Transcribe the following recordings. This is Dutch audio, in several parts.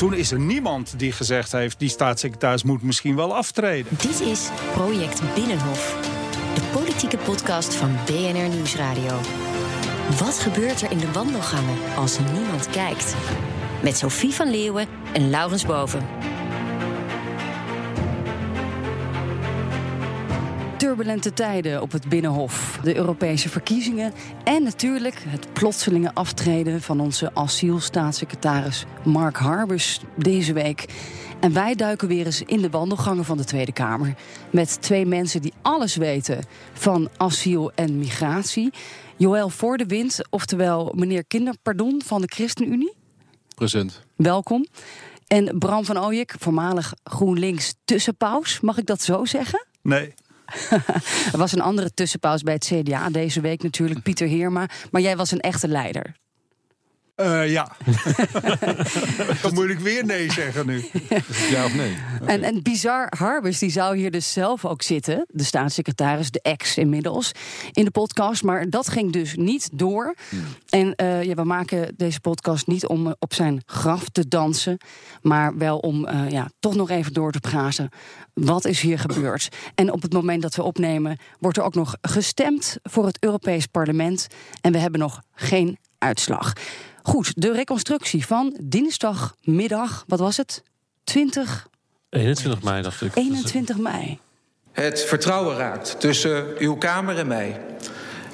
Toen is er niemand die gezegd heeft... die staatssecretaris moet misschien wel aftreden. Dit is Project Binnenhof. De politieke podcast van BNR Nieuwsradio. Wat gebeurt er in de wandelgangen als niemand kijkt? Met Sophie van Leeuwen en Laurens Boven. Turbulente tijden op het Binnenhof, de Europese verkiezingen en natuurlijk het plotselinge aftreden van onze asielstaatssecretaris Mark Harbers deze week. En wij duiken weer eens in de wandelgangen van de Tweede Kamer met twee mensen die alles weten van asiel en migratie. Joël Voordewind, oftewel meneer Kinderpardon van de ChristenUnie. Present. Welkom. En Bram van Ooyek, voormalig GroenLinks tussenpaus. Mag ik dat zo zeggen? Nee. er was een andere tussenpaus bij het CDA deze week natuurlijk, Pieter Heerma. Maar jij was een echte leider. Uh, ja. Dan moet ik weer nee zeggen nu. Ja of nee? Okay. En, en Bizar Harbers, die zou hier dus zelf ook zitten. De staatssecretaris, de ex inmiddels, in de podcast. Maar dat ging dus niet door. Hmm. En uh, ja, we maken deze podcast niet om op zijn graf te dansen. Maar wel om uh, ja, toch nog even door te praten. Wat is hier gebeurd? En op het moment dat we opnemen, wordt er ook nog gestemd voor het Europees Parlement. En we hebben nog geen uitslag. Goed, de reconstructie van dinsdagmiddag, wat was het? 20. 21 mei, dacht ik. 21 mei. Het vertrouwen raakt tussen uw Kamer en mij.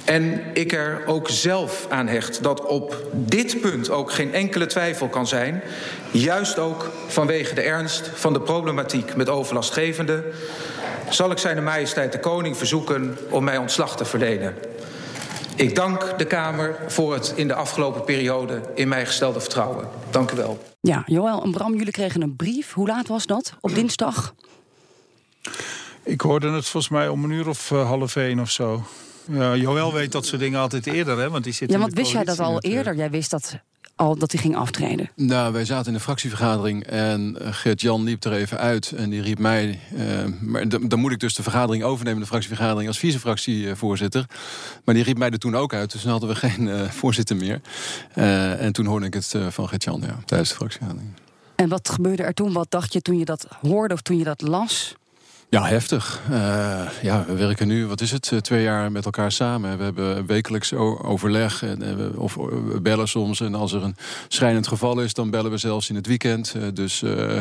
En ik er ook zelf aan hecht dat op dit punt ook geen enkele twijfel kan zijn. Juist ook vanwege de ernst van de problematiek met overlastgevenden. zal ik zijn majesteit de koning verzoeken om mij ontslag te verlenen. Ik dank de Kamer voor het in de afgelopen periode in mij gestelde vertrouwen. Dank u wel. Ja, Joël en Bram, jullie kregen een brief. Hoe laat was dat? Op dinsdag? Ik hoorde het volgens mij om een uur of uh, half één of zo. Ja, Joël weet dat soort dingen altijd eerder, hè? Want die zit ja, want wist jij dat al eerder? Jij wist dat al dat hij ging aftreden? Nou, wij zaten in de fractievergadering en Geert-Jan liep er even uit en die riep mij... Uh, maar dan moet ik dus de vergadering overnemen, de fractievergadering... als vice-fractievoorzitter. Maar die riep mij er toen ook uit, dus dan hadden we geen uh, voorzitter meer. Uh, en toen hoorde ik het van Geert-Jan, ja, tijdens de fractievergadering. En wat gebeurde er toen? Wat dacht je toen je dat hoorde of toen je dat las? Ja, heftig. Uh, ja, we werken nu, wat is het, twee jaar met elkaar samen. We hebben wekelijks overleg en we, of we bellen soms. En als er een schrijnend geval is, dan bellen we zelfs in het weekend. Uh, dus uh,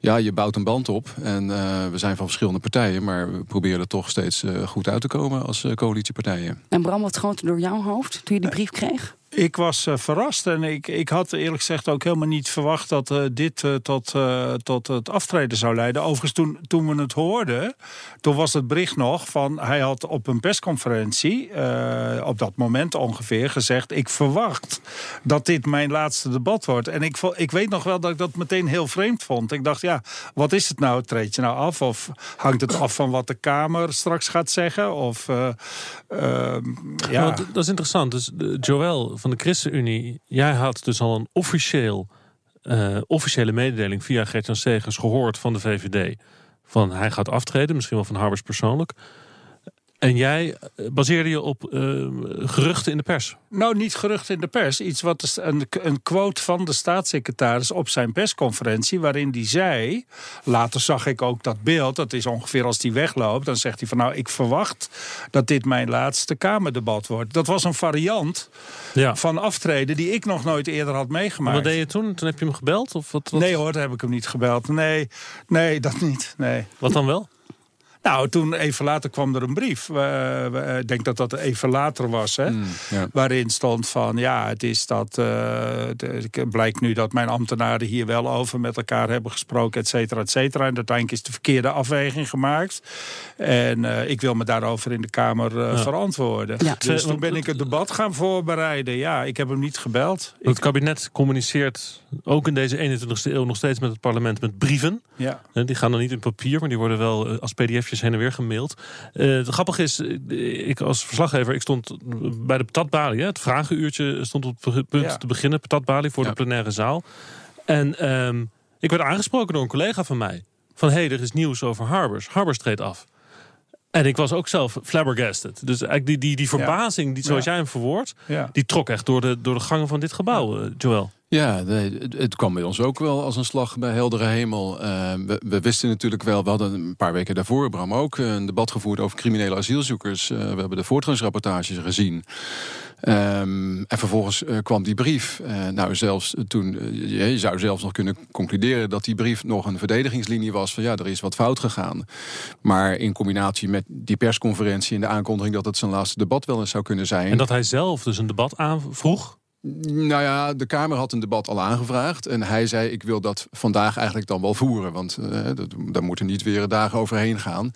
ja, je bouwt een band op. En we zijn van verschillende partijen, maar we proberen er toch steeds goed uit te komen als coalitiepartijen. En Bram, wat schoot door jouw hoofd toen je die brief kreeg? Ik was uh, verrast en ik, ik had eerlijk gezegd ook helemaal niet verwacht dat uh, dit uh, tot, tot het aftreden zou leiden. Overigens, toen, toen we het hoorden, toen was het bericht nog van hij had op een persconferentie, op dat moment ongeveer, gezegd: Ik verwacht dat dit mijn laatste debat wordt. En ik, ik weet nog wel dat ik dat meteen heel vreemd vond. Ik dacht, ja, wat is het nou? Treed je nou af? Of hangt het af van wat de Kamer straks gaat zeggen? Of, ja. Nou, dat is interessant. Dus Joël van de ChristenUnie, jij had dus al een officieel, uh, officiële mededeling via Gert-Jan Segers gehoord van de VVD. Van hij gaat aftreden, misschien wel van Harbers persoonlijk. En jij baseerde je op uh, geruchten in de pers? Nou, niet geruchten in de pers. Iets wat een, een quote van de staatssecretaris op zijn persconferentie, waarin die zei. Later zag ik ook dat beeld. Dat is ongeveer als hij wegloopt. Dan zegt hij van nou, ik verwacht dat dit mijn laatste Kamerdebat wordt. Dat was een variant ja. van aftreden die ik nog nooit eerder had meegemaakt. wat deed je toen? Toen heb je hem gebeld? Of wat, wat? Nee hoor, daar heb ik hem niet gebeld. Nee, nee dat niet. Nee. Wat dan wel? Nou, toen even later kwam er een brief. ik denk dat dat even later was. Hè, mm, Waarin stond van, ja, het is dat... het blijkt nu dat mijn ambtenaren hier wel over met elkaar hebben gesproken, et cetera, et cetera. En uiteindelijk is de verkeerde afweging gemaakt. En ik wil me daarover in de Kamer verantwoorden. Dus toen ben ik het debat gaan voorbereiden. Ja, ik heb hem niet gebeld. Het kabinet communiceert ook in deze 21ste eeuw nog steeds met het parlement met brieven. Ja. Die gaan dan niet in papier, maar die worden wel eh, als pdf'jes heen en weer gemaild. Uh, het grappige is, eh, ik als verslaggever, ik stond bij de patatbalie. Het vragenuurtje stond op het punt te beginnen. Patatbalie voor de plenaire zaal. En ehm, ik werd aangesproken door een collega van mij. Van, hé, hey, er is nieuws over Harbers. Harbers treedt af. En ik was ook zelf flabbergasted. Dus eigenlijk die, die, die verbazing, die, zoals jij hem verwoordt... die trok echt door de, door de gangen van dit gebouw, Joel. Ja, het, kwam bij ons ook wel als een slag bij heldere hemel. Uh, we, wisten natuurlijk wel, we hadden een paar weken daarvoor, Bram ook, een debat gevoerd over criminele asielzoekers. Uh, we hebben de voortgangsrapportages gezien. Um, en vervolgens uh, kwam die brief. Nou, zelfs toen, je zou zelfs nog kunnen concluderen dat die brief nog een verdedigingslinie was van ja, er is wat fout gegaan. Maar in combinatie met die persconferentie en de aankondiging dat het zijn laatste debat wel eens zou kunnen zijn. En dat hij zelf dus een debat aanvroeg? Nou ja, de Kamer had een debat al aangevraagd. En hij zei, ik wil dat vandaag eigenlijk dan wel voeren. Want uh, daar moeten niet weer dagen overheen gaan.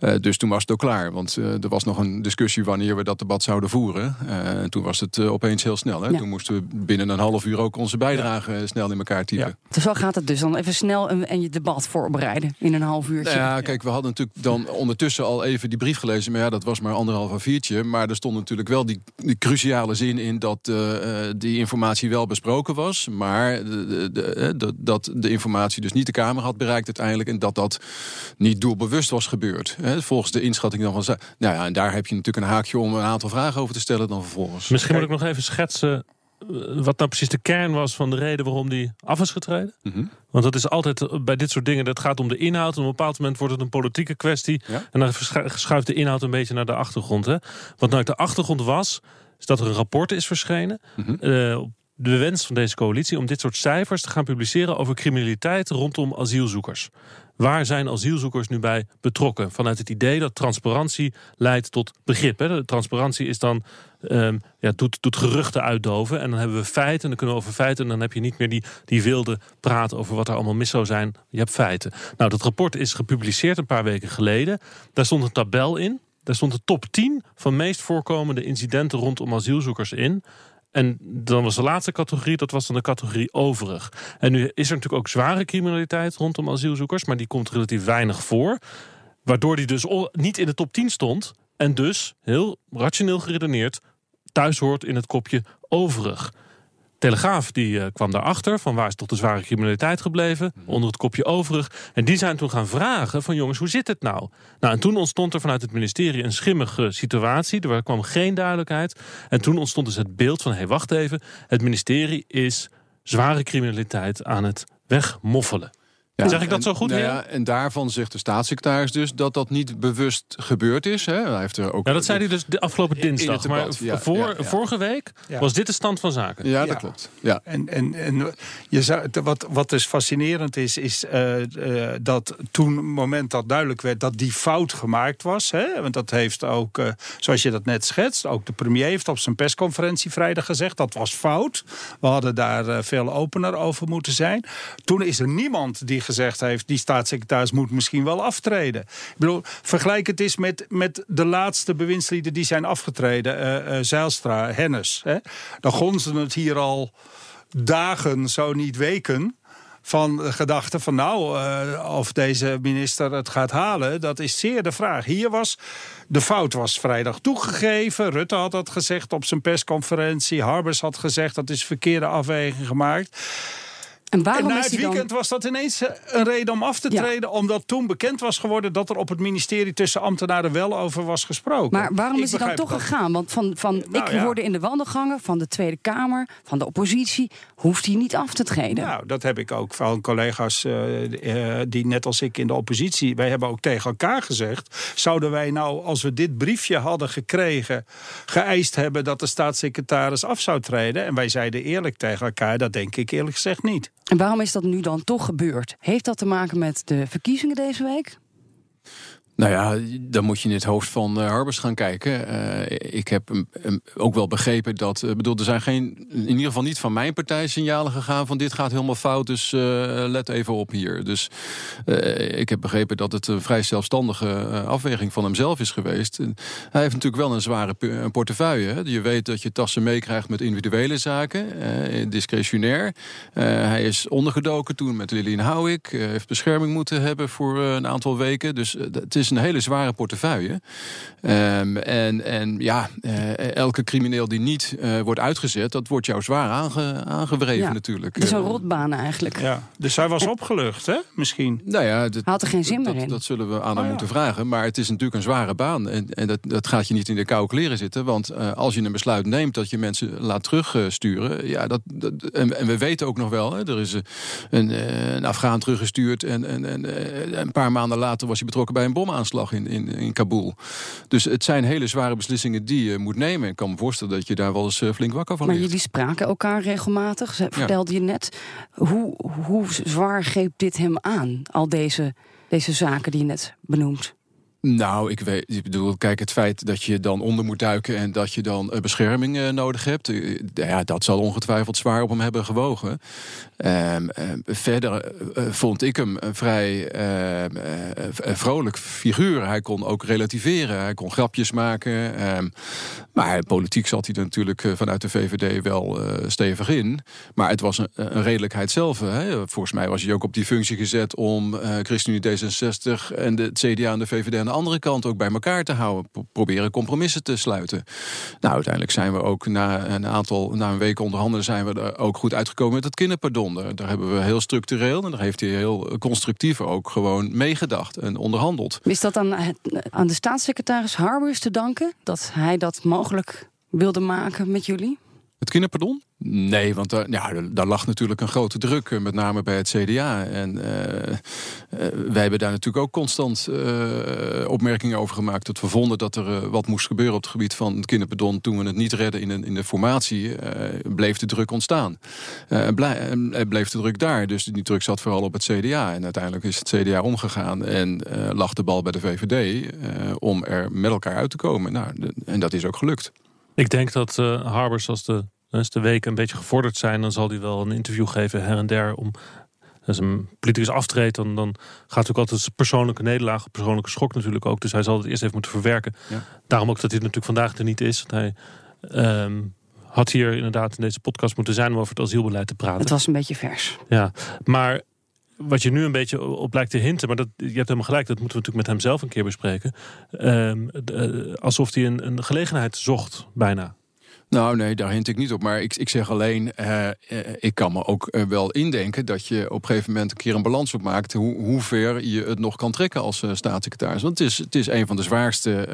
Uh, dus toen was het ook klaar. Want uh, er was nog een discussie wanneer we dat debat zouden voeren. en toen was het opeens heel snel. Hè? Ja. Toen moesten we binnen een half uur ook onze bijdrage ja. snel in elkaar typen. Ja. Dus zo gaat het dus dan even snel een, en je debat voorbereiden in een half uurtje. Nou ja, kijk, we hadden natuurlijk dan ondertussen al even die brief gelezen. Maar ja, dat was maar anderhalf A4'tje. Maar er stond natuurlijk wel die, die cruciale zin in dat eh, die informatie wel besproken was, maar de, de, de, dat de informatie dus niet de Kamer had bereikt uiteindelijk en dat dat niet doelbewust was gebeurd. Volgens de inschatting dan van. Nou ja, en daar heb je natuurlijk een haakje om een aantal vragen over te stellen dan vervolgens. Misschien moet ik nog even schetsen eh, wat nou precies de kern was van de reden waarom die af is getreden? Mhm. Want dat is altijd eh, bij dit soort dingen, dat gaat om de inhoud. op een bepaald moment wordt het een politieke kwestie. En dan schuift de inhoud een beetje naar de achtergrond. Hè? Wat nou de achtergrond was, is dat er een rapport is verschenen. Mm de wens van deze coalitie om dit soort cijfers te gaan publiceren over criminaliteit rondom asielzoekers. Waar zijn asielzoekers nu bij betrokken? Vanuit het idee dat transparantie leidt tot begrip. Hè? De transparantie is dan, um, ja, doet, doet geruchten uitdoven. En dan hebben we feiten. En dan kunnen we over feiten. En dan heb je niet meer die, die wilde praat over wat er allemaal mis zou zijn. Je hebt feiten. Nou, dat rapport is gepubliceerd een paar weken geleden. Daar stond een tabel in. Daar stond de top 10 van meest voorkomende incidenten rondom asielzoekers in. En dan was de laatste categorie, dat was dan de categorie overig. En nu is er natuurlijk ook zware criminaliteit rondom asielzoekers, maar die komt relatief weinig voor. Waardoor die dus niet in de top 10 stond. En dus, heel rationeel geredeneerd, thuis hoort in het kopje overig. Telegraaf die uh, kwam daarachter van waar is toch de zware criminaliteit gebleven, mhm. onder het kopje overig. En die zijn toen gaan vragen van jongens, hoe zit het nou? Nou, en toen ontstond er vanuit het ministerie een schimmige situatie, er kwam geen duidelijkheid. En toen ontstond dus het beeld van, hé, hey, wacht even, het ministerie is zware criminaliteit aan het wegmoffelen. Ja, zeg ik dat zo goed? Nou ja, en daarvan zegt de staatssecretaris dus dat dat niet bewust gebeurd is. Hè? Hij heeft er ook ja, dat zei hij dus de afgelopen dinsdag. Maar voor, vorige week was dit de stand van zaken. Ja, dat klopt. Ja. En, en, en je zou, wat, wat dus fascinerend is, is uh, uh, dat toen het moment dat duidelijk werd dat die fout gemaakt was. Hè? Want dat heeft ook, uh, zoals je dat net schetst, ook de premier heeft op zijn persconferentie vrijdag gezegd dat was fout. We hadden daar veel opener over moeten zijn. Toen is er niemand die gezegd heeft... die staatssecretaris moet misschien wel aftreden. Ik bedoel, vergelijk het eens met, met de laatste bewindslieden die zijn afgetreden. Uh, Zijlstra, Hennis. Hè? Dan gonzen het hier al dagen, zo niet weken van de gedachte van nou, uh, of deze minister het gaat halen, dat is zeer de vraag. Hier was, de fout was vrijdag toegegeven. Rutte had dat gezegd op zijn persconferentie. Harbers had gezegd dat is verkeerde afweging gemaakt. En, waarom na het weekend was dat ineens eh, een reden om af te treden... omdat toen bekend was geworden dat er op het ministerie... tussen ambtenaren wel over was gesproken. Maar waarom is hij dan toch gegaan? Want van, van nou, ik hoorde in de wandelgangen van de Tweede Kamer... van de oppositie, hoeft hij niet af te treden. Nou, dat heb ik ook van collega's uh, die net als ik in de oppositie... wij hebben ook tegen elkaar gezegd... zouden wij nou, als we dit briefje hadden gekregen... geëist hebben dat de staatssecretaris af zou treden... en wij zeiden eerlijk tegen elkaar, dat denk ik eerlijk gezegd niet. En waarom is dat nu dan toch gebeurd? Heeft dat te maken met de verkiezingen deze week? Nou ja, dan moet je in het hoofd van uh, Harbers gaan kijken. Uh, ik heb ook wel begrepen dat. Uh, bedoel, er zijn geen. In ieder geval niet van mijn partij signalen gegaan van dit gaat helemaal fout. Dus let even op hier. Dus ik heb begrepen dat het een vrij zelfstandige afweging van hemzelf is geweest. hij heeft natuurlijk wel een zware een portefeuille. Je weet dat je tassen meekrijgt met individuele zaken, discretionair. hij is ondergedoken toen met Lilian Houwik. heeft bescherming moeten hebben voor een aantal weken. Dus het is een hele zware portefeuille. Um, en, en ja, uh, elke crimineel die niet uh, wordt uitgezet, dat wordt jou zwaar aange, aangewreven ja, natuurlijk. Het is een rotbaan eigenlijk. Ja, dus hij was opgelucht, hè? Misschien. Nou ja, dat, had er geen zin meer in. Dat zullen we aan hem oh, moeten vragen. Maar het is natuurlijk een zware baan. En, en dat, dat gaat je niet in de koude kleren zitten. Want uh, als je een besluit neemt dat je mensen laat terugsturen. ja, dat, dat en, en, we weten ook nog wel, hè, er is een, een Afghaan teruggestuurd. En, en, en een paar maanden later was hij betrokken bij een bom bomaanslag in, in, in Kabul. Dus het zijn hele zware beslissingen die je moet nemen. Ik kan me voorstellen dat je daar wel eens eh, flink wakker van Maar jullie spraken elkaar regelmatig, vertelde je net. Hoe, hoe zwaar greep dit hem aan, al deze, deze zaken die je net benoemt? Nou, ik weet, ik bedoel, kijk, het feit dat je dan onder moet duiken en dat je dan uh, bescherming uh, nodig hebt, uh, ja, dat zal ongetwijfeld zwaar op hem hebben gewogen. Ehm, verder vond ik hem een vrij vrolijk figuur. Hij kon ook relativeren, hij kon grapjes maken. Ehm, maar politiek zat hij er natuurlijk vanuit de VVD wel stevig in. Maar het was een, een redelijkheid zelf. Hè. Volgens mij was hij ook op die functie gezet om ChristenUnie D66 en de CDA en de VVD de andere kant ook bij elkaar te houden. Proberen compromissen te sluiten. Nou, uiteindelijk zijn we ook na een aantal, na een week onderhandelen, zijn we er ook goed uitgekomen met het kinderpardon. Daar hebben we heel structureel en daar heeft hij heel constructief ook gewoon meegedacht en onderhandeld. Is dat dan aan de staatssecretaris Harbers te danken dat hij dat mogelijk wilde maken met jullie? Het kinderpardon? Nee, want daar, ja, daar lag natuurlijk een grote druk, eh, met name bij het CDA. En uh, wij hebben daar natuurlijk ook constant opmerkingen over gemaakt. Dat we vonden dat er wat moest gebeuren op het gebied van het kinderpardon. Toen we het niet redden in, een, in de formatie, bleef de druk ontstaan. Blij, bleef de druk daar. Dus die druk zat vooral op het CDA. En uiteindelijk is het CDA omgegaan en lag de bal bij de VVD om er met elkaar uit te komen. Nou, en dat is ook gelukt. Ik denk dat uh, Harbers, als de, als de weken een beetje gevorderd zijn, dan zal hij wel een interview geven her en der om. Als een politicus aftreedt, dan, dan gaat ook altijd een persoonlijke nederlaag, persoonlijke schok natuurlijk ook. Dus hij zal het eerst even moeten verwerken. Ja. Daarom ook dat hij natuurlijk vandaag er niet is. hij ehm, had hier inderdaad in deze podcast moeten zijn om over het asielbeleid te praten. Het was een beetje vers. Ja, maar wat je nu een beetje op lijkt te hinten, maar dat, je hebt helemaal gelijk, dat moeten we natuurlijk met hem zelf een keer bespreken. Ehm, eh, alsof hij een, een gelegenheid zocht, bijna. Nou, nee, daar hint ik niet op. Maar ik, ik zeg alleen, uh, ik kan me ook uh, wel indenken dat je op een gegeven moment een keer een balans opmaakt. Hoe, hoe ver je het nog kan trekken als staatssecretaris. Want het is, het is een van de zwaarste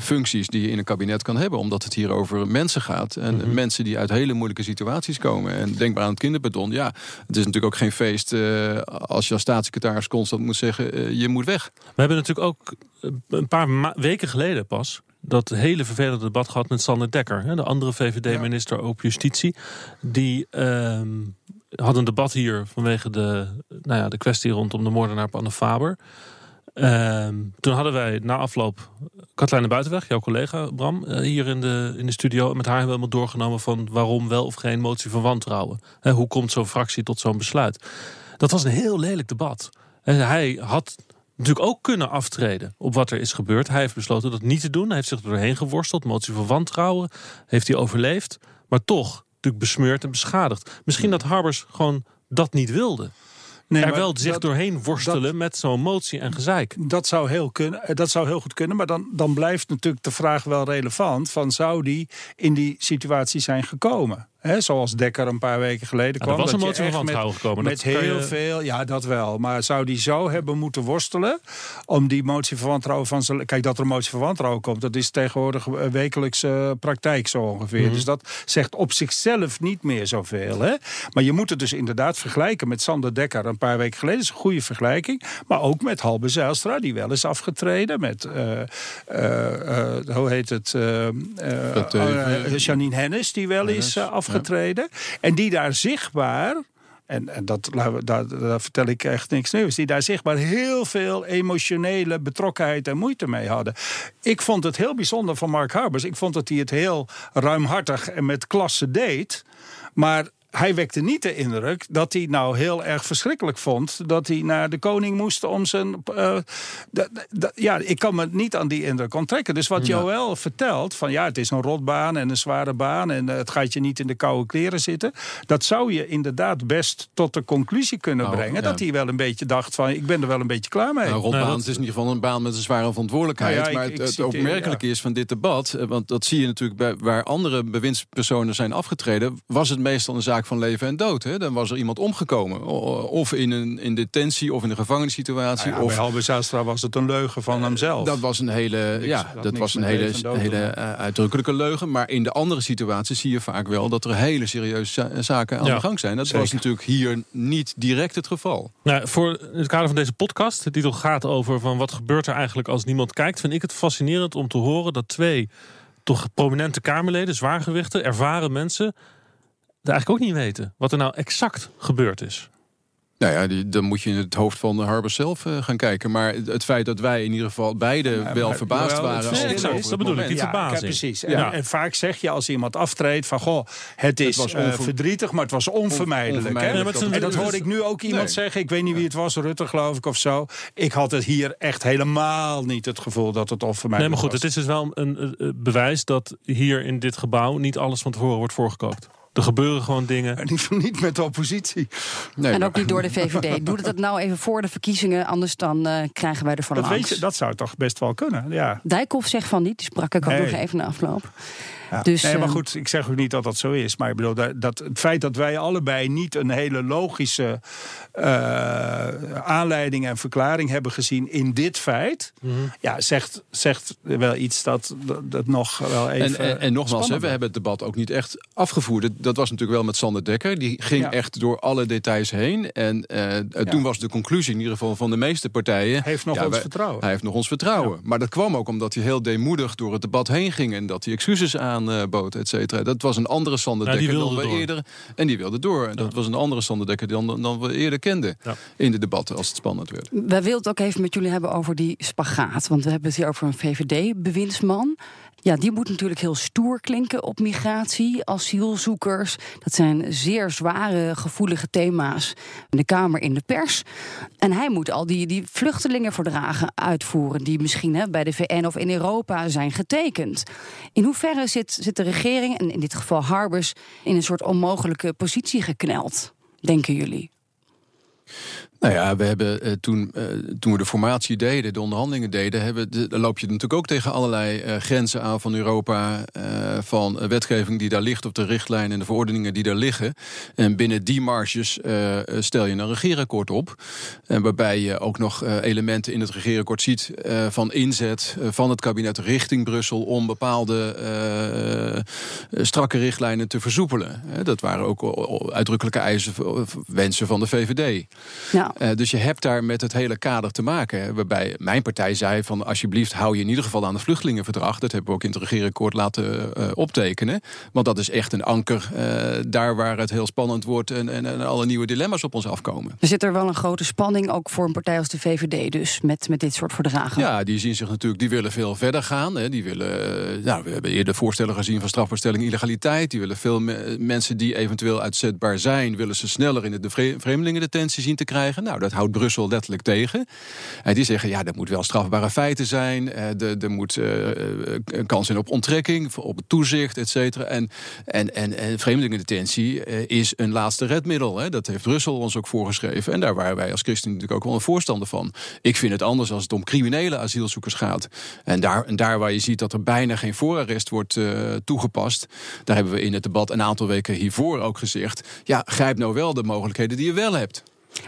functies die je in een kabinet kan hebben. Omdat het hier over mensen gaat. En mm -hmm. mensen die uit hele moeilijke situaties komen. En denk maar aan het kinderbedon. Ja, het is natuurlijk ook geen feest als je als staatssecretaris constant moet zeggen, je moet weg. We hebben natuurlijk ook een paar weken geleden pas dat hele vervelende debat gehad met Sander Dekker, de andere VVD-minister op justitie. Die uh, had een debat hier vanwege de, nou ja, de kwestie rondom de moordenaar op Anne Faber. Uh, toen hadden wij na afloop Katlijne Buitenweg, jouw collega Bram, uh, hier in de, in de studio. Met haar hebben we helemaal doorgenomen van waarom wel of geen motie van wantrouwen. He, hoe komt zo'n fractie tot zo'n besluit? Dat was een heel lelijk debat. En hij had natuurlijk ook kunnen aftreden op wat er is gebeurd. Hij heeft besloten dat niet te doen. Hij heeft zich er doorheen geworsteld. Motie van wantrouwen heeft hij overleefd. Maar toch natuurlijk besmeurd en beschadigd. Misschien dat Harbers gewoon dat niet wilde. Nee, er wel zich doorheen worstelen met zo'n motie en gezeik. Dat zou heel, kunnen, eh, dat zou heel goed kunnen. Maar dan, dan blijft natuurlijk de vraag wel relevant: van zou die in die situatie zijn gekomen? He, zoals Dekker een paar weken geleden kwam. er was een motie van wantrouwen gekomen. Met heel veel, ja dat wel. Maar zou die zo hebben moeten worstelen om die motie van wantrouwen van zijn... Kijk, dat er een motie van wantrouwen komt, dat is tegenwoordig wekelijkse praktijk zo ongeveer. Mhm. Dus dat zegt op zichzelf niet meer zoveel. Hè? Maar je moet het dus inderdaad vergelijken met Sander Dekker een paar weken geleden. Dat is een goede vergelijking. Maar ook met Halbe Zijlstra, die wel is afgetreden. Met, uh, uh, hoe heet het? Janine Hennis, die wel is afgetreden afgetreden. En die daar zichtbaar en, en dat, daar, daar vertel ik echt niks nieuws, die daar zichtbaar heel veel emotionele betrokkenheid en moeite mee hadden. Ik vond het heel bijzonder van Mark Harbers. Ik vond dat hij het heel ruimhartig en met klasse deed. Maar hij wekte niet de indruk dat hij nou heel erg verschrikkelijk vond dat hij naar de koning moest om zijn. Uh, ja, ik kan me niet aan die indruk onttrekken. Dus wat ja. Joël vertelt: van ja, het is een rotbaan en een zware baan en uh, het gaat je niet in de koude kleren zitten. Dat zou je inderdaad best tot de conclusie kunnen nou, brengen. Dat hij wel een beetje dacht: van ik ben er wel een beetje klaar mee. Nou, rotbaan, het is in ieder geval een baan met een zware verantwoordelijkheid. Nou ja, maar het, het opmerkelijke is van dit debat, eh, want dat zie je natuurlijk bij waar andere bewindspersonen zijn afgetreden, was het meestal een zaak van leven en dood. Hè? Dan was er iemand omgekomen. Of in een in detentie of in een gevangenissituatie. Nou ja, of... bij Halbe was het een leugen van hemzelf. Dat was een hele, ja, dat was een hele, hele uh, uitdrukkelijke leugen. Maar in de andere situaties zie je vaak wel dat er hele serieuze zaken aan de gang zijn. Dat was natuurlijk hier niet direct het geval. Nou, voor het kader van deze podcast, de titel gaat over van wat gebeurt er eigenlijk als niemand kijkt, vind ik het fascinerend om te horen dat twee toch prominente Kamerleden, zwaargewichten, ervaren mensen eigenlijk ook niet weten wat er nou exact gebeurd is. Nou ja, die, dan moet je in het hoofd van de Harbor zelf uh, gaan kijken. Maar het feit dat wij in ieder geval beide wel verbaasd waren. Nee, exact, dat bedoel ik, die verbazing. Ja, precies. En, en, vaak zeg je als iemand aftreedt van... goh, het is het uh, verdrietig, maar het was onvermijdelijk. onvermijdelijk. en dat hoorde ik nu ook iemand zeggen. Ik weet niet wie het was, Rutte geloof ik of zo. Ik had het hier echt helemaal niet het gevoel dat het onvermijdelijk was. Nee, maar goed, het is dus wel een, een bewijs dat hier in dit gebouw... niet alles van tevoren wordt voorgekookt. Er gebeuren gewoon dingen. En niet, niet met de oppositie. Nee, en ook niet door de VVD. Doe dat nou even voor de verkiezingen, anders dan uh, krijgen wij ervan dat Weet je, dat zou toch best wel kunnen, ja. Dijkhoff zegt van niet, die sprak ik ook nog even na afloop. Dus, nee, maar ehm, goed, ik zeg ook niet dat dat zo is. Maar ik bedoel, dat, dat het feit dat wij allebei niet een hele logische uh, aanleiding en verklaring hebben gezien in dit feit, mhm. ja, zegt, zegt wel iets dat, dat, nog wel even. En, en, en nogmaals, hè, we hebben het debat ook niet echt afgevoerd. Dat was natuurlijk wel met Sander Dekker. Die ging echt door alle details heen. En uh, toen was de conclusie, in ieder geval van de meeste partijen. Hij heeft nog ons vertrouwen. Hij heeft nog ons vertrouwen. Maar dat kwam ook omdat hij heel deemoedig door het debat heen ging. En dat hij excuses aanbood, et cetera. Dat was een andere Sander Dekker dan we eerder. En die wilde door. Dat was een andere Sander Dekker dan, dan we eerder kenden in de debatten als het spannend werd. Wij wilden het ook even met jullie hebben over die spagaat. Want we hebben het hier over een VVD-bewindsman. Ja, die moet natuurlijk heel stoer klinken op migratie, asielzoekers. Dat zijn zeer zware, gevoelige thema's in de Kamer, in de pers. En hij moet al die, die vluchtelingenverdragen uitvoeren... die misschien hè, bij de VN of in Europa zijn getekend. In hoeverre zit, zit de regering, en in dit geval Harbers... in een soort onmogelijke positie gekneld, denken jullie? Nou ja, we hebben uh, toen, uh, toen we de formatie deden, de onderhandelingen deden, hebben, de, loop je natuurlijk ook tegen allerlei uh, grenzen aan van Europa, van wetgeving die daar ligt, of de richtlijnen en de verordeningen die daar liggen. En binnen die marges stel je een regeerakkoord op, waarbij je ook nog elementen in het regeerakkoord ziet van inzet van het kabinet richting Brussel om bepaalde strakke richtlijnen te versoepelen. dat waren ook uitdrukkelijke eisen, wensen van de VVD. Ja. Eh, dus je hebt daar met het hele kader te maken. Waarbij mijn partij zei van alsjeblieft hou je in ieder geval aan de vluchtelingenverdrag. Dat hebben we ook in het regeerakkoord laten uh, optekenen. Want dat is echt een anker uh, daar waar het heel spannend wordt en, en, en, alle nieuwe dilemma's op ons afkomen. Er zit er wel een grote spanning ook voor een partij als de VVD dus met, met dit soort verdragen. Ja, die zien zich natuurlijk, die willen veel verder gaan. Hè. Die willen, nou, we hebben eerder voorstellen gezien van strafbaarstelling illegaliteit. Die willen veel mensen die eventueel uitzetbaar zijn, willen ze sneller in de vreemdelingendetentie zien te krijgen. Nou, dat houdt Brussel letterlijk tegen. En die zeggen, ja, er moet wel strafbare feiten zijn. Eh, er moet uh, een kans zijn op onttrekking, op toezicht, et cetera. En, en, en, en vreemdelingendetentie is een laatste redmiddel. Hè. Dat heeft Brussel ons ook voorgeschreven. En daar waren wij als christen natuurlijk ook wel een voorstander van. Ik vind het anders als het om criminele asielzoekers gaat. En daar, en daar waar je ziet dat er bijna geen voorarrest wordt toegepast... daar hebben we in het debat een aantal weken hiervoor ook gezegd... ja, grijp nou wel de mogelijkheden die je wel hebt.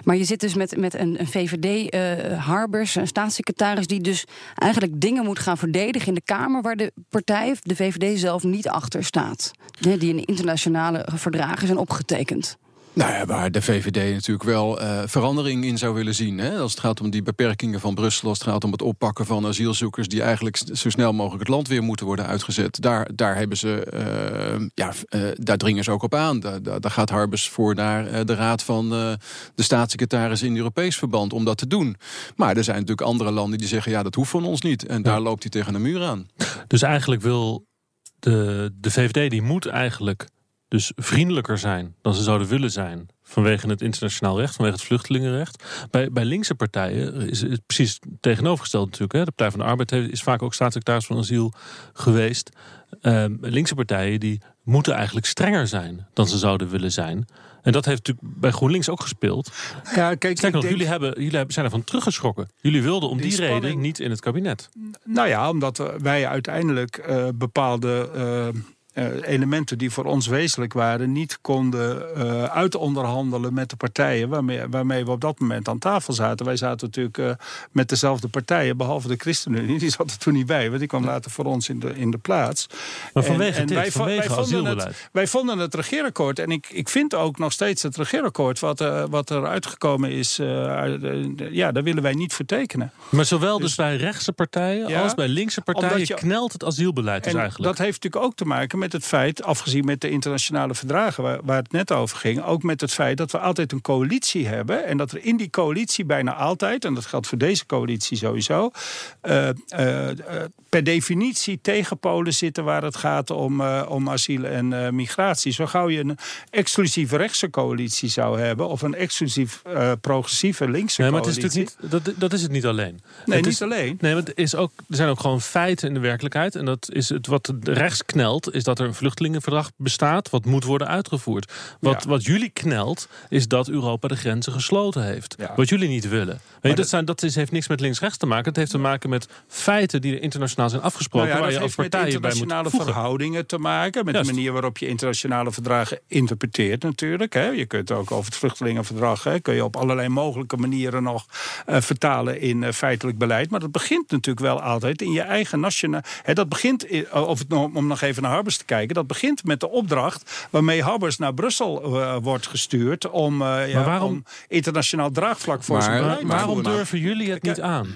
Maar je zit dus met, met een, een VVD-harbers, uh, een staatssecretaris... die dus eigenlijk dingen moet gaan verdedigen in de Kamer... waar de partij, de VVD zelf, niet achter staat. Die in internationale verdragen zijn opgetekend. Nou ja, waar de VVD natuurlijk wel uh, verandering in zou willen zien. Hè? Als het gaat om die beperkingen van Brussel, als het gaat om het oppakken van asielzoekers die eigenlijk zo snel mogelijk het land weer moeten worden uitgezet. Daar, daar hebben ze, uh, ja, uh, daar dringen ze ook op aan. Daar, daar, gaat Harbers voor naar de raad van de staatssecretaris in Europees verband om dat te doen. Maar er zijn natuurlijk andere landen die zeggen, ja, dat hoeft van ons niet. En daar loopt hij tegen een muur aan. Dus eigenlijk wil de, de VVD, die moet eigenlijk dus vriendelijker zijn dan ze zouden willen zijn. Vanwege het internationaal recht, vanwege het vluchtelingenrecht. Bij, bij linkse partijen is het precies tegenovergesteld natuurlijk. Hè. De Partij van de Arbeid is vaak ook staatssecretaris van asiel geweest. Ehm, linkse partijen die moeten eigenlijk strenger zijn dan ze zouden willen zijn. En dat heeft natuurlijk bij GroenLinks ook gespeeld. Ja, kijk, Sterker nog, jullie, hebben, jullie zijn ervan teruggeschrokken. Jullie wilden om die, reden niet in het kabinet. Nou ja, omdat wij uiteindelijk uh, bepaalde uh, uh, elementen die voor ons wezenlijk waren, niet konden uh, uitonderhandelen met de partijen waarmee, waarmee we op dat moment aan tafel zaten. Wij zaten natuurlijk uh, met dezelfde partijen, behalve de ChristenUnie, die zat er toen niet bij, want die kwam later voor ons in de, in de plaats. Maar vanwege en, dit, wij, vanwege wij vonden het, wij vonden het regeerakkoord, en ik, ik vind ook nog steeds het regeerakkoord wat, wat er uitgekomen is, ja, daar willen wij niet voor tekenen. Maar zowel dus, dus bij rechtse partijen ja, als bij linkse partijen je, knelt het asielbeleid dus eigenlijk. Dat heeft natuurlijk ook te maken met het feit, afgezien met de internationale verdragen waar, waar, het net over ging, ook met het feit dat we altijd een coalitie hebben en dat er in die coalitie bijna altijd, en dat geldt voor deze coalitie sowieso, uh, uh, per definitie tegenpolen zitten waar het gaat om, uh, om asiel en migratie. Zo gauw je een exclusief rechtse coalitie zou hebben of een exclusief progressieve linkse nee, maar coalitie. Het is natuurlijk niet, dat, dat is het niet alleen. Nee, het niet is, alleen. Nee, maar het is ook, er zijn ook gewoon feiten in de werkelijkheid en dat is het wat rechts knelt, is dat er een vluchtelingenverdrag bestaat, wat moet worden uitgevoerd. Wat, wat jullie knelt, is dat Europa de grenzen gesloten heeft. Wat jullie niet willen. Weet je, dat, zijn, dat is, heeft niks met links-rechts te maken. Het heeft te maken met feiten die internationaal zijn afgesproken. Nou waar je als partijen met internationale verhoudingen te maken. Met de manier waarop je internationale verdragen interpreteert natuurlijk. Hè. Je kunt ook over het vluchtelingenverdrag... Hè, kun je op allerlei mogelijke manieren nog uh, vertalen in uh, feitelijk beleid. Maar dat begint natuurlijk wel altijd in je eigen nationale... Dat begint, in, of het, om nog even naar Harbers te kijken... dat begint met de opdracht waarmee Habbers naar Brussel uh, wordt gestuurd... om, uh, ja, waarom, om internationaal draagvlak voor maar, zijn beleid Waarom durven jullie het niet aan?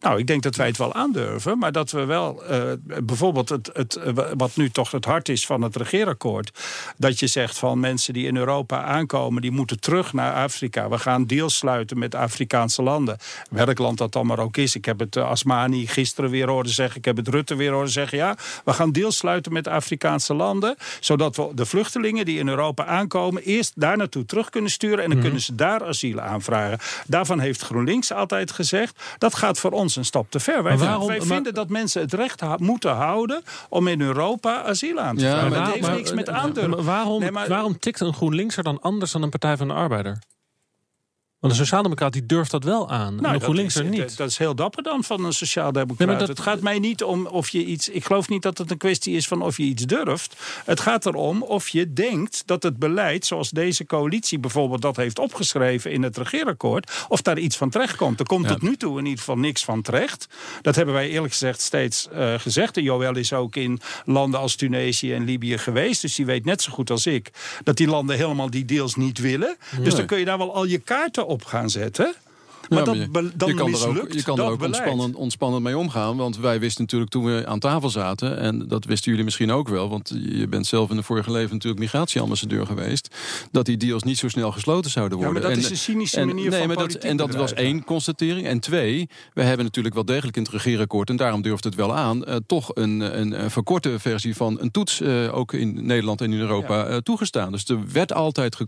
Nou, ik denk dat wij het wel aandurven, maar dat we wel uh, bijvoorbeeld het, het, wat nu toch het hart is van het regeerakkoord, dat je zegt van mensen die in Europa aankomen, die moeten terug naar Afrika. We gaan deals sluiten met Afrikaanse landen. Welk land dat dan maar ook is. Ik heb het uh, Asmani gisteren weer horen zeggen, ik heb het Rutte weer horen zeggen. Ja, we gaan deals sluiten met Afrikaanse landen, zodat we de vluchtelingen die in Europa aankomen eerst daar naartoe terug kunnen sturen en dan mhm. kunnen ze daar asiel aanvragen. Daarvan heeft GroenLinks altijd gezegd, dat gaat voor ons een stap te ver. Wij, waarom, wij vinden dat mensen het recht moeten houden om in Europa asiel aan te vragen. Ja, dat heeft niks met aandurven. waarom, waarom tikt een GroenLinkser dan anders dan een Partij van de Arbeider? Want een sociaaldemocraat die durft dat wel aan. Nou, en GroenLinks er niet. Dat is heel dapper dan van een sociaaldemocraat. Nee, dat... Het gaat mij niet om of je iets... Ik geloof niet dat het een kwestie is van of je iets durft. Het gaat erom of je denkt dat het beleid... zoals deze coalitie bijvoorbeeld dat heeft opgeschreven in het regeerakkoord... of daar iets van terecht komt. Er komt tot nu toe in ieder geval niks van terecht. Dat hebben wij eerlijk gezegd steeds uh, gezegd. En Joël is ook in landen als Tunesië en Libië geweest. Dus die weet net zo goed als ik... dat die landen helemaal die deals niet willen. Dus dan kun je daar wel al je kaarten op gaan zetten. Maar dat, dan je kan er ook, je kan er ook ontspannend, ontspannend mee omgaan. Want wij wisten natuurlijk toen we aan tafel zaten... en dat wisten jullie misschien ook wel... want je bent zelf in de vorige leven natuurlijk migratieambassadeur geweest... dat die deals niet zo snel gesloten zouden worden. Ja, maar dat is een cynische en, manier nee, van maar dat, En dat was één constatering. En twee, we hebben natuurlijk wel degelijk in het regeerakkoord... en daarom durft het wel aan... Uh, toch een, een, een, verkorte versie van een toets... Uh, ook in Nederland en in Europa uh, toegestaan. Dus er werd altijd ge,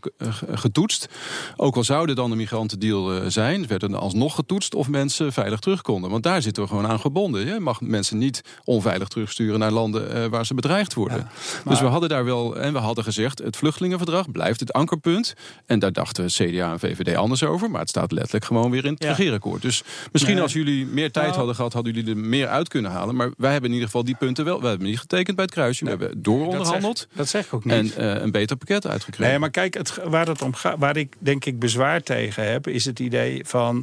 getoetst. Ook al zouden dan een migrantendeal zijn... werd een alsnog getoetst of mensen veilig terug konden. Want daar zitten we gewoon aan gebonden. Je mag mensen niet onveilig terugsturen naar landen uh, waar ze bedreigd worden. Dus we hadden daar wel, en we hadden gezegd, het vluchtelingenverdrag blijft het ankerpunt. En daar dachten CDA en VVD anders over. Maar het staat letterlijk gewoon weer in het ja. regeerakkoord. Dus misschien als jullie meer tijd nou. hadden gehad, hadden jullie er meer uit kunnen halen. Maar wij hebben in ieder geval die punten wel. We hebben niet getekend bij het kruisje. We hebben dooronderhandeld. Dat, dat zeg ik ook niet. En uh, een beter pakket uitgekregen. Nee, maar kijk, het, waar, het om gaat, waar ik denk ik bezwaar tegen heb, is het idee van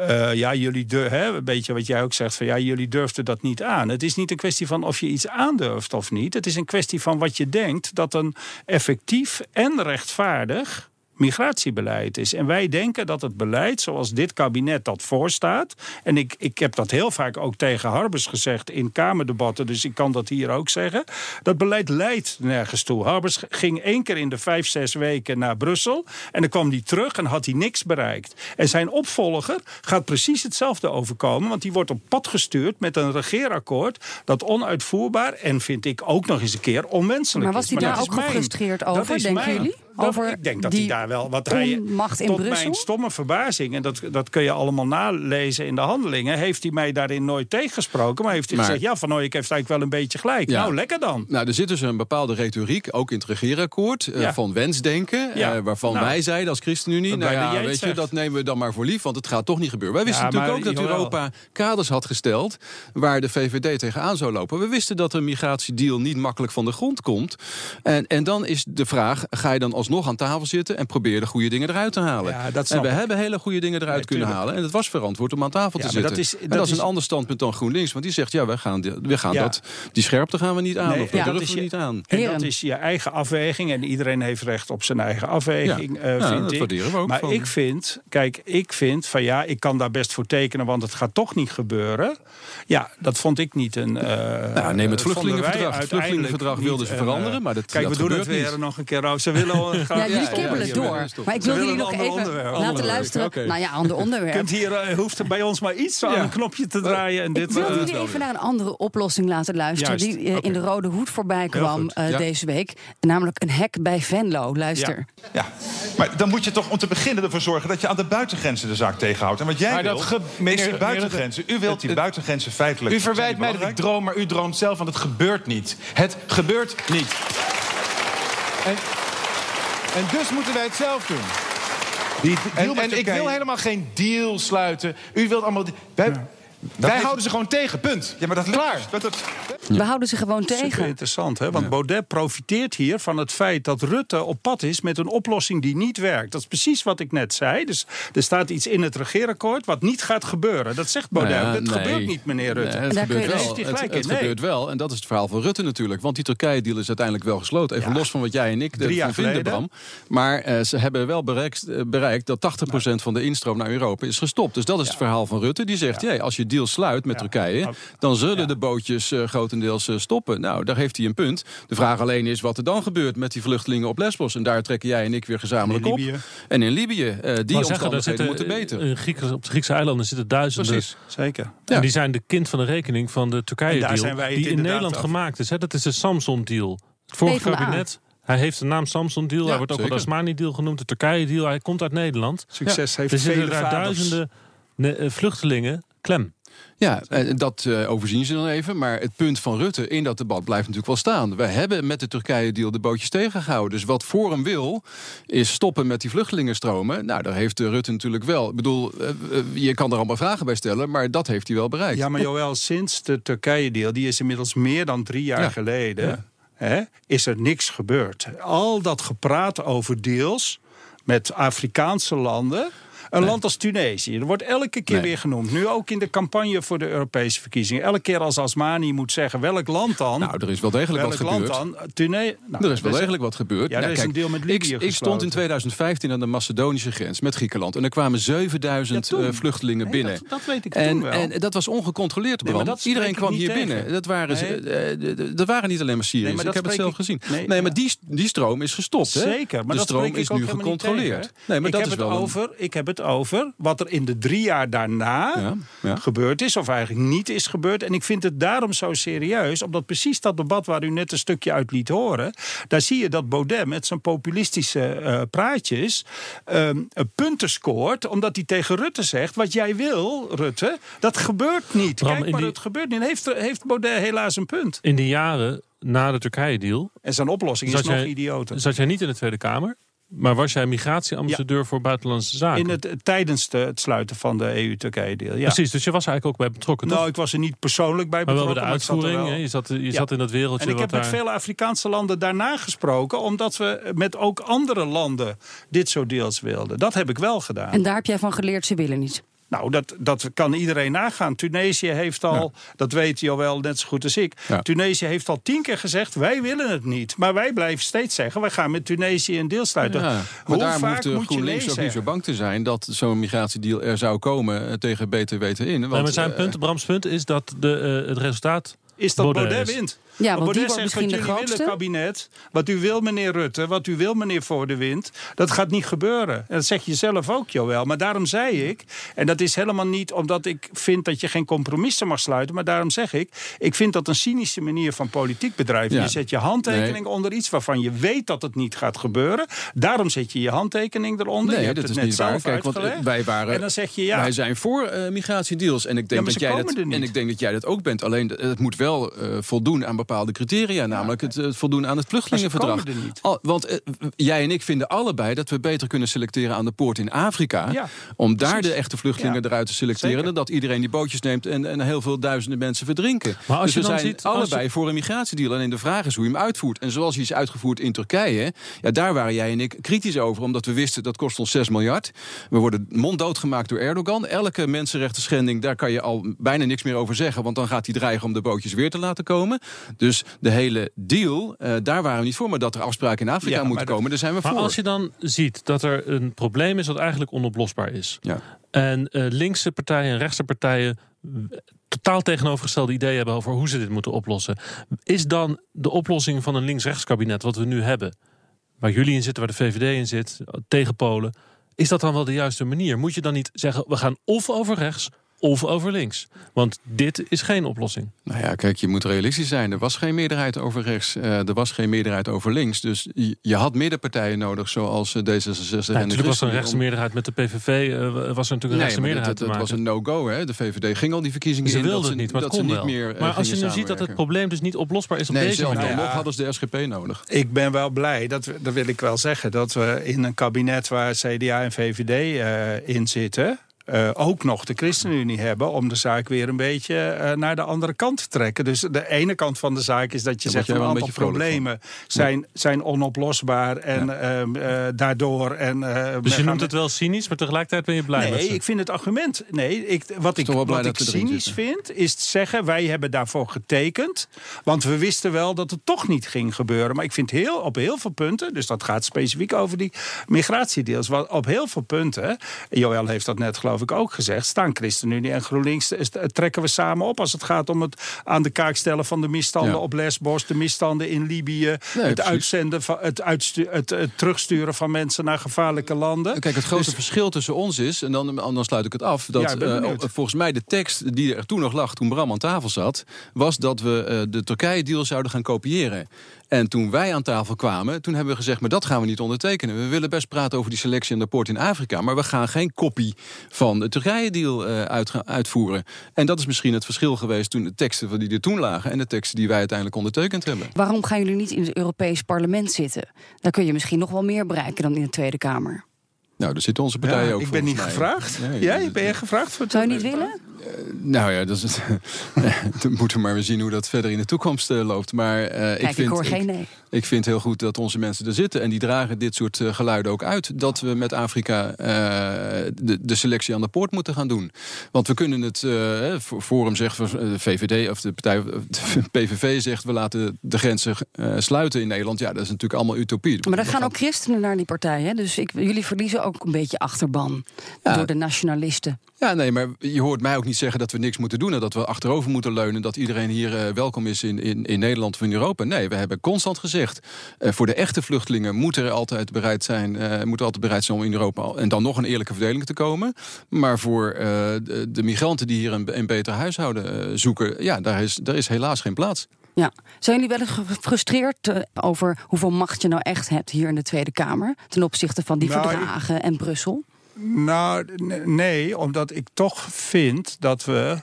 Uh, ja, jullie hè, een beetje wat jij ook zegt van ja, jullie durfden dat niet aan. Het is niet een kwestie van of je iets aandurft of niet. Het is een kwestie van wat je denkt dat een effectief en rechtvaardig migratiebeleid is. En wij denken dat het beleid zoals dit kabinet dat voorstaat... en ik, ik heb dat heel vaak ook tegen Harbers gezegd in Kamerdebatten... dus ik kan dat hier ook zeggen. Dat beleid leidt nergens toe. Harbers ging één keer in de vijf, zes weken naar Brussel... en dan kwam hij terug en had hij niks bereikt. En zijn opvolger gaat precies hetzelfde overkomen... want die wordt op pad gestuurd met een regeerakkoord... dat onuitvoerbaar en vind ik ook nog eens een keer onwenselijk is. Maar was hij daar ook gefrustreerd over, denken jullie? Over ik denk dat hij daar wel wat hij macht in tot Brussel? mijn stomme verbazing en dat, dat kun je allemaal nalezen in de handelingen heeft hij mij daarin nooit tegensproken maar heeft hij gezegd ja van Ooyek heeft eigenlijk wel een beetje gelijk. Nou lekker dan. Nou er zit dus een bepaalde retoriek ook in het regeerakkoord uh, van wensdenken uh, waarvan nou, wij zeiden als ChristenUnie nou ja weet je dat nemen we dan maar voor lief want het gaat toch niet gebeuren. Wij wisten natuurlijk ook dat Europa kaders had gesteld waar de VVD tegenaan zou lopen. We wisten dat een migratiedeal niet makkelijk van de grond komt. En, en dan is de vraag ga je dan alsnog aan tafel zitten en probeer de goede dingen eruit te halen. Ja, dat en we hebben hele goede dingen eruit kunnen halen. En het was verantwoord om aan tafel te zitten. Dat is, dat en dat is een ander standpunt dan GroenLinks. Want die zegt, ja, we gaan, we gaan dat, die scherpte gaan we niet aan. of we durven we niet aan. En dat is je eigen afweging. En iedereen heeft recht op zijn eigen afweging, uh, vind dat ik. We ook maar ik vind, kijk, ik vind van ja, ik kan daar best voor tekenen, want het gaat toch niet gebeuren. Ja, dat vond ik niet een. Uh, nou, neem het vluchtelingenverdrag. Het vluchtelingenverdrag wilden ze veranderen, maar dat Kijk, we doen het weer nog een keer. Ze willen ja, jullie kibbelen door. Maar ik wil jullie nog even laten luisteren. Okay. Nou ja, ander onderwerp. Kunt hier, uh, hoeft er bij ons maar iets aan een knopje te draaien. En dit, ik wil uh, jullie even naar een andere oplossing laten luisteren... Juist. die uh, okay. in de Rode Hoed voorbij kwam ja. deze week. Namelijk een hek bij Venlo. Luister. Ja. ja. maar dan moet je toch om te beginnen ervoor zorgen... dat je aan de buitengrenzen de zaak tegenhoudt. En wat jij maar wil, dat meneer, is buitengrenzen. U wilt die buitengrenzen feitelijk... U verwijt mij dat ik droom, maar u droomt zelf... want het gebeurt niet. Het gebeurt niet. En en dus moeten wij het zelf doen. Die en, en ik wil helemaal geen deal sluiten. U wilt allemaal... Wij, wij houden ze gewoon tegen, punt. Ja, maar dat klaar. Dat, dat, We houden ze gewoon tegen. Super interessant, hè? Want Baudet profiteert hier van het feit dat Rutte op pad is met een oplossing die niet werkt. Dat is precies wat ik net zei. Dus er staat iets in het regeerakkoord wat niet gaat gebeuren. Dat zegt Baudet. Nou ja, dat gebeurt niet, meneer Rutte. Nee, het gebeurt wel. Het, het gebeurt wel. En dat is het verhaal van Rutte natuurlijk. Want die Turkije-deal is uiteindelijk wel gesloten. Even los van wat jij en ik ervan vinden, Bram. Maar uh, ze hebben wel bereikt, uh, bereikt dat 80% van de instroom naar Europa is gestopt. Dus dat is het verhaal van Rutte. Die zegt, ja. als je deal sluit met Turkije... dan zullen de bootjes uh, grotendeels stoppen. Nou, daar heeft hij een punt. De vraag alleen is wat er dan gebeurt met die vluchtelingen op Lesbos. En daar trekken jij en ik weer gezamenlijk op. En in Libië. Uh, die omstandigheden zitten, moeten beter. In Griek, op de Griekse eilanden zitten duizenden. Precies, zeker. En die zijn de kind van de rekening van de Turkije-deal. Die in Nederland gemaakt is. Hè? Dat is de Samson-deal. Het vorige kabinet... Hij heeft de naam Samson Deal. hij wordt ook wel de Asmani Deal genoemd. De Turkije Deal. Hij komt uit Nederland. Succes heeft er zitten daar duizenden eh, vluchtelingen klem. Ja, dat uh, overzien ze dan even. Maar het punt van Rutte in dat debat blijft natuurlijk wel staan. We hebben met de Turkije-deal de bootjes tegengehouden. Dus wat Forum wil, is stoppen met die vluchtelingenstromen. Nou, daar heeft Rutte natuurlijk wel. Ik bedoel, uh, je kan er allemaal vragen bij stellen, maar dat heeft hij wel bereikt. Ja, maar Joël, sinds de Turkije-deal, die is inmiddels meer dan drie jaar geleden, ja. hè, is er niks gebeurd. Al dat gepraat over deals met Afrikaanse landen een land als Tunesië. Er wordt elke keer weer genoemd. Nu ook in de campagne voor de Europese verkiezingen. Elke keer als Asmani moet zeggen welk land dan. Nou, er is wel degelijk wat gebeurd. Dan? Tune nou, er is wel degelijk wat gebeurd. Ja, er is een deel met Libië ik, ik, stond in 2015 aan de Macedonische grens met Griekenland. En er kwamen 7000 ja, uh, vluchtelingen nee, binnen. Dat, dat, weet ik en, toen wel. En dat was ongecontroleerd, nee, dat Iedereen kwam hier tegen. binnen. Dat waren, uh, dat waren niet alleen maar Syriërs. Ik heb het zelf gezien. Nee, maar die, die stroom is gestopt. Zeker. Maar de stroom is nu gecontroleerd. Nee, maar dat is wel Ik heb het over wat er in de drie jaar daarna ja, ja. gebeurd is, of eigenlijk niet is gebeurd. En ik vind het daarom zo serieus, omdat precies dat debat waar u net een stukje uit liet horen, daar zie je dat Baudet met zijn populistische uh, praatjes um, punten scoort, omdat hij tegen Rutte zegt: wat jij wil, Rutte, dat gebeurt niet. Bram, Kijk maar, die... het gebeurt niet. Heeft, heeft Baudet helaas een punt. In die jaren na de Turkije-deal. En zijn oplossing is nog idioter. Zat jij niet in de Tweede Kamer? Maar was jij migratieambassadeur ja. voor buitenlandse zaken? In het, tijdens de, het sluiten van de EU-Turkije-deal, ja. Precies, dus je was eigenlijk ook bij betrokken, Nou, ik was er niet persoonlijk bij betrokken. Maar wel bij de uitvoering, je zat, je zat in dat wereldje. En ik heb met veel Afrikaanse landen daarna gesproken... omdat we met ook andere landen dit soort deals wilden. Dat heb ik wel gedaan. En daar heb jij van geleerd, ze willen niet? Nou, dat, dat kan iedereen nagaan. Tunesië heeft al, dat weet je al wel net zo goed als ik. Tunesië heeft al tien keer gezegd: wij willen het niet. Maar wij blijven steeds zeggen: wij gaan met Tunesië een deel sluiten. maar Hoe daar vaak moet moet je GroenLinks ook niet zo bang te zijn dat zo'n migratiedeal er zou komen eh, tegen beter weten in. Want, nee, maar zijn eh, punt, Brams punt, is dat de, uh, het resultaat is dat Baudet Baudet wint. Ja, want Baudet die wordt zegt misschien wat jullie grootste. willen, kabinet. Wat u wil, meneer Rutte. Wat u wil, meneer Voor de Wind. Dat gaat niet gebeuren. En dat zeg je zelf ook, Joël. Maar daarom zei ik... En dat is helemaal niet omdat ik vind dat je geen compromissen mag sluiten. Maar daarom zeg ik... Ik vind dat een cynische manier van politiek bedrijven. Ja. Je zet je handtekening onder iets waarvan je weet dat het niet gaat gebeuren. Daarom zet je je handtekening eronder. Nee, je hebt dat het is net niet waar. zelf Kijk, want eh, uitgelegd. wij waren. En dan zeg je ja. Wij zijn voor eh, migratiedeals. En ik denk, dat jij dat, en ik denk dat jij dat ook bent. Alleen eh, het moet wel eh, voldoen aan bepaalde criteria. Namelijk het eh, voldoen aan het vluchtelingenverdrag. Maar ze komen er niet. Al- want eh, jij en ik vinden allebei dat we beter kunnen selecteren aan de poort in Afrika. Ja, om daar precies. de echte vluchtelingen Ja. eruit te selecteren. Zeker. Dan dat iedereen die bootjes neemt en, en heel veel duizenden mensen verdrinken. Maar als dus je we dan zijn ziet- als allebei je- voor een migratiedeal. En de vraag is hoe je hem uitvoert. En zoals hij is uitgevoerd in Turkije. Ja, daar waren jij en ik kritisch over. Omdat we wisten dat kost ons 6 miljard. We worden monddood gemaakt door Erdogan. Elke mensenrechten schending, daar kan je al bijna niks meer over zeggen. Want dan gaat hij dreigen om de bootjes weer te laten komen. Dus de hele deal, eh, daar waren we niet voor. Maar dat er afspraken in Afrika Ja, maar moeten komen, daar zijn we Maar voor. als je dan ziet dat er een probleem is dat eigenlijk onoplosbaar is. Ja. En eh, linkse partijen en rechtse partijen totaal tegenovergestelde ideeën hebben over hoe ze dit moeten oplossen. Is dan de oplossing van een links-rechts kabinet wat we nu hebben, waar jullie in zitten, waar de VVD in zit, tegen Polen, is dat dan wel de juiste manier? Moet je dan niet zeggen, we gaan of over rechts of over links? Want dit is geen oplossing. Nou ja, kijk, je moet realistisch zijn. Er was geen meerderheid over rechts, eh, er was geen meerderheid over links. Dus je, had middenpartijen nodig, zoals eh, D66 en de natuurlijk was er een ChristenUnie, rechtse om- meerderheid met de PVV, eh, was er natuurlijk een Nee, het, was een no-go. hè. De VVD ging al die verkiezingen Ze in. wilden dat niet, maar dat kon ze wel. niet meer. maar als je nu ziet dat het probleem dus niet oplosbaar is op Nee, deze manier. dan nog hadden ze de SGP nodig. Ik ben wel blij, dat, we- dat wil ik wel zeggen, dat we in een kabinet waar CDA en VVD eh, in zitten. Eh, ook nog de ChristenUnie hebben om de zaak weer een beetje eh, naar de andere kant te trekken. Dus de ene kant van de zaak is dat je Daar zegt een aantal problemen zijn, zijn onoplosbaar en ehm, eh, daardoor. En, eh, Dus we je noemt het wel cynisch, maar tegelijkertijd ben je blij met Nee, ze. ik vind het argument. Nee, ik, wat ik, wat ik cynisch zitten. vind, is te zeggen: wij hebben daarvoor getekend. Want we wisten wel dat het toch niet ging gebeuren. Maar ik vind heel, op heel veel punten, dus dat gaat specifiek over die migratiedeals. wat- Op heel veel punten, Joël heeft dat net geloof ik ook gezegd, staan ChristenUnie en GroenLinks eh, trekken we samen op als het gaat om het aan de kaak stellen van de misstanden Ja. op Lesbos, de misstanden in Libië, het precies. uitzenden van het, het, het terugsturen van mensen naar gevaarlijke landen. Kijk, het grote Dus- verschil tussen ons is, en dan, dan sluit ik het af, dat Ja, eh, benieuwd. volgens mij de tekst die er toen nog lag, toen Bram aan tafel zat, was dat we eh, de Turkije-deal zouden gaan kopiëren. En toen wij aan tafel kwamen, toen hebben we gezegd, maar dat gaan we niet ondertekenen. We willen best praten over die selectie en rapport in Afrika, maar we gaan geen kopie van de Turkije-deal eh, uitvoeren. En dat is misschien het verschil geweest toen de teksten die er toen lagen en de teksten die wij uiteindelijk ondertekend hebben. Waarom gaan jullie niet in het Europees Parlement zitten? Daar kun je misschien nog wel meer bereiken dan in de Tweede Kamer. Nou, daar zitten onze partijen Ja, ook ik ben niet mij. gevraagd. Nee, Jij? Ben je gevraagd voor het Zou je niet willen? Nou ja, dat is het. dan moeten we maar weer zien hoe dat verder in de toekomst eh, loopt. Maar eh, ik, Kijk, ik vind, hoor geen nee. ik vind heel goed dat onze mensen er zitten. En die dragen dit soort eh, geluiden ook uit. Dat we met Afrika eh, de, de selectie aan de poort moeten gaan doen. Want we kunnen het. eh, Forum zegt, eh, de VVD of de partij. De PVV zegt we laten de grenzen eh, sluiten in Nederland. Ja, dat is natuurlijk allemaal utopie. Maar er gaan gaan- ook christenen naar die partij. Hè? Dus ik, jullie verliezen ook een beetje achterban Ja. door de nationalisten. Ja, nee, maar je hoort mij ook niet zeggen dat we niks moeten doen. En dat we achterover moeten leunen. Dat iedereen hier eh, welkom is in, in, in Nederland of in Europa. Nee, we hebben constant gezegd. eh, voor de echte vluchtelingen moeten er altijd bereid zijn. eh moeten altijd bereid zijn om in Europa. En dan nog een eerlijke verdeling te komen. Maar voor de, de migranten die hier een, een beter huishouden zoeken. Ja, daar is, daar is helaas geen plaats. Ja. Zijn jullie wel eens gefrustreerd eh, over hoeveel macht je nou echt hebt hier in de Tweede Kamer? Ten opzichte van die Nou, ik- verdragen en Brussel? Nou, nee, omdat ik toch vind dat we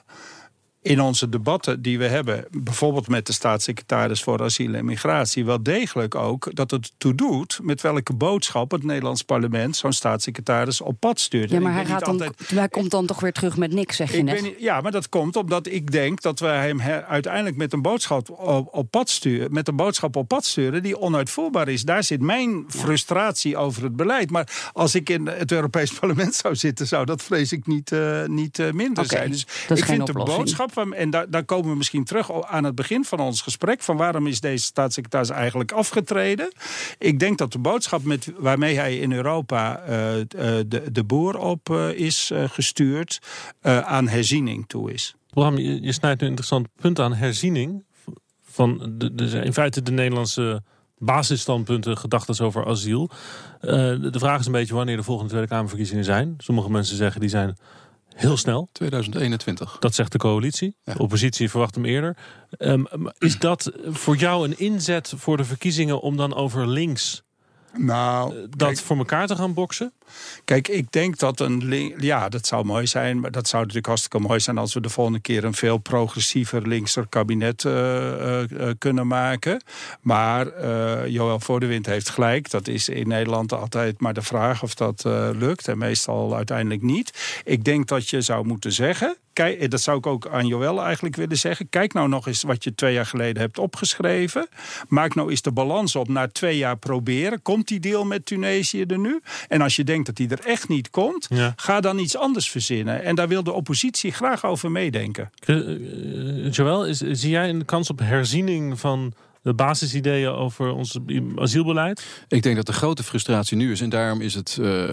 in onze debatten die we hebben, bijvoorbeeld met de staatssecretaris voor asiel en migratie, wel degelijk ook dat het toe doet met welke boodschap het Nederlands parlement zo'n staatssecretaris op pad stuurt. Ja, maar hij, gaat dan, hij komt dan toch weer terug met niks, zeg je net. ja, maar dat komt omdat ik denk dat we hem uiteindelijk met een boodschap op, op, pad sturen, met een boodschap op pad sturen die onuitvoerbaar is. Daar zit mijn frustratie over het beleid. Maar als ik in het Europees Parlement zou zitten, zou dat vrees ik niet, uh, niet uh, minder zijn. Dus ik vind de boodschap en daar, komen we misschien terug aan het begin van ons gesprek, van waarom is deze staatssecretaris eigenlijk afgetreden? Ik denk dat de boodschap met, waarmee hij in Europa uh, de, de boer op uh, is gestuurd, aan herziening toe is. Bram, je, snijdt een interessant punt aan herziening. Van de, in feite de Nederlandse basisstandpunten, gedachten over asiel. De vraag is een beetje wanneer de volgende Tweede Kamerverkiezingen zijn. Sommige mensen zeggen die zijn Heel snel. 2021. Dat zegt de coalitie. De oppositie verwacht hem eerder. Um, is dat voor jou een inzet voor de verkiezingen om dan over links nou, eh, dat voor elkaar te gaan boksen? Kijk, ik denk dat een. Ja, dat zou mooi zijn. Maar dat zou natuurlijk hartstikke mooi zijn als we de volgende keer een veel progressiever linkser kabinet uh, uh, kunnen maken. Maar Joël Voordewind heeft gelijk. Dat is in Nederland altijd maar de vraag of dat lukt. En meestal uiteindelijk niet. Ik denk dat je zou moeten zeggen kijk, dat zou ik ook aan Joël eigenlijk willen zeggen. Kijk nou nog eens wat je twee jaar geleden hebt opgeschreven. Maak nou eens de balans op na twee jaar proberen. Komt die deal met Tunesië er nu? En als je denkt dat die er echt niet komt, ga dan iets anders verzinnen. En daar wil de oppositie graag over meedenken. Uh, Joël, zie jij een kans op herziening van de basisideeën over ons asielbeleid? Ik denk dat de grote frustratie nu is. En daarom is het uh,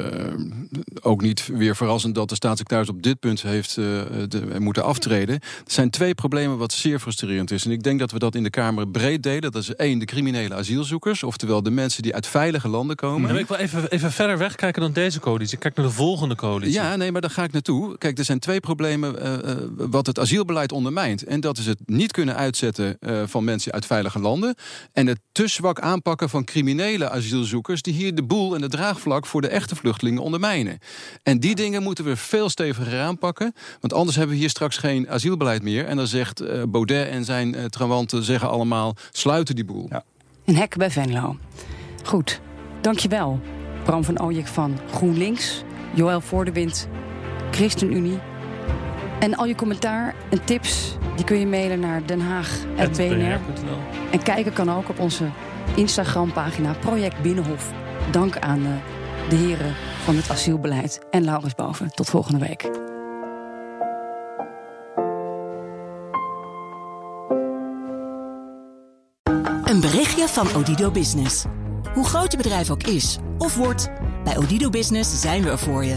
ook niet weer verrassend dat de staatssecretaris op dit punt heeft uh, de, moeten aftreden. Er zijn twee problemen wat zeer frustrerend is. En ik denk dat we dat in de Kamer breed deden. Dat is één, de criminele asielzoekers. Oftewel de mensen die uit veilige landen komen. Ja, ik wil even, even verder wegkijken dan deze coalitie. Kijk naar de volgende coalitie. Ja, nee, maar daar ga ik naartoe. Kijk, er zijn twee problemen uh, wat het asielbeleid ondermijnt. En dat is het niet kunnen uitzetten van mensen uit veilige landen en het te zwak aanpakken van criminele asielzoekers die hier de boel en de draagvlak voor de echte vluchtelingen ondermijnen. En die dingen moeten we veel steviger aanpakken, want anders hebben we hier straks geen asielbeleid meer. En dan zegt uh, Baudet en zijn uh, trawanten zeggen allemaal: sluiten die boel. Ja. Een hek bij Venlo. Goed, dankjewel. Bram van Ooyek van GroenLinks, Joël Voordewind, ChristenUnie. En al je commentaar en tips die kun je mailen naar denhaag.bnr. En kijken kan ook op onze Instagram-pagina Project Binnenhof. Dank aan de, eh, de heren van het asielbeleid en Laurens Boven. Tot volgende week. Een berichtje van Odido Business. Hoe groot je bedrijf ook is of wordt, bij Odido Business zijn we er voor je.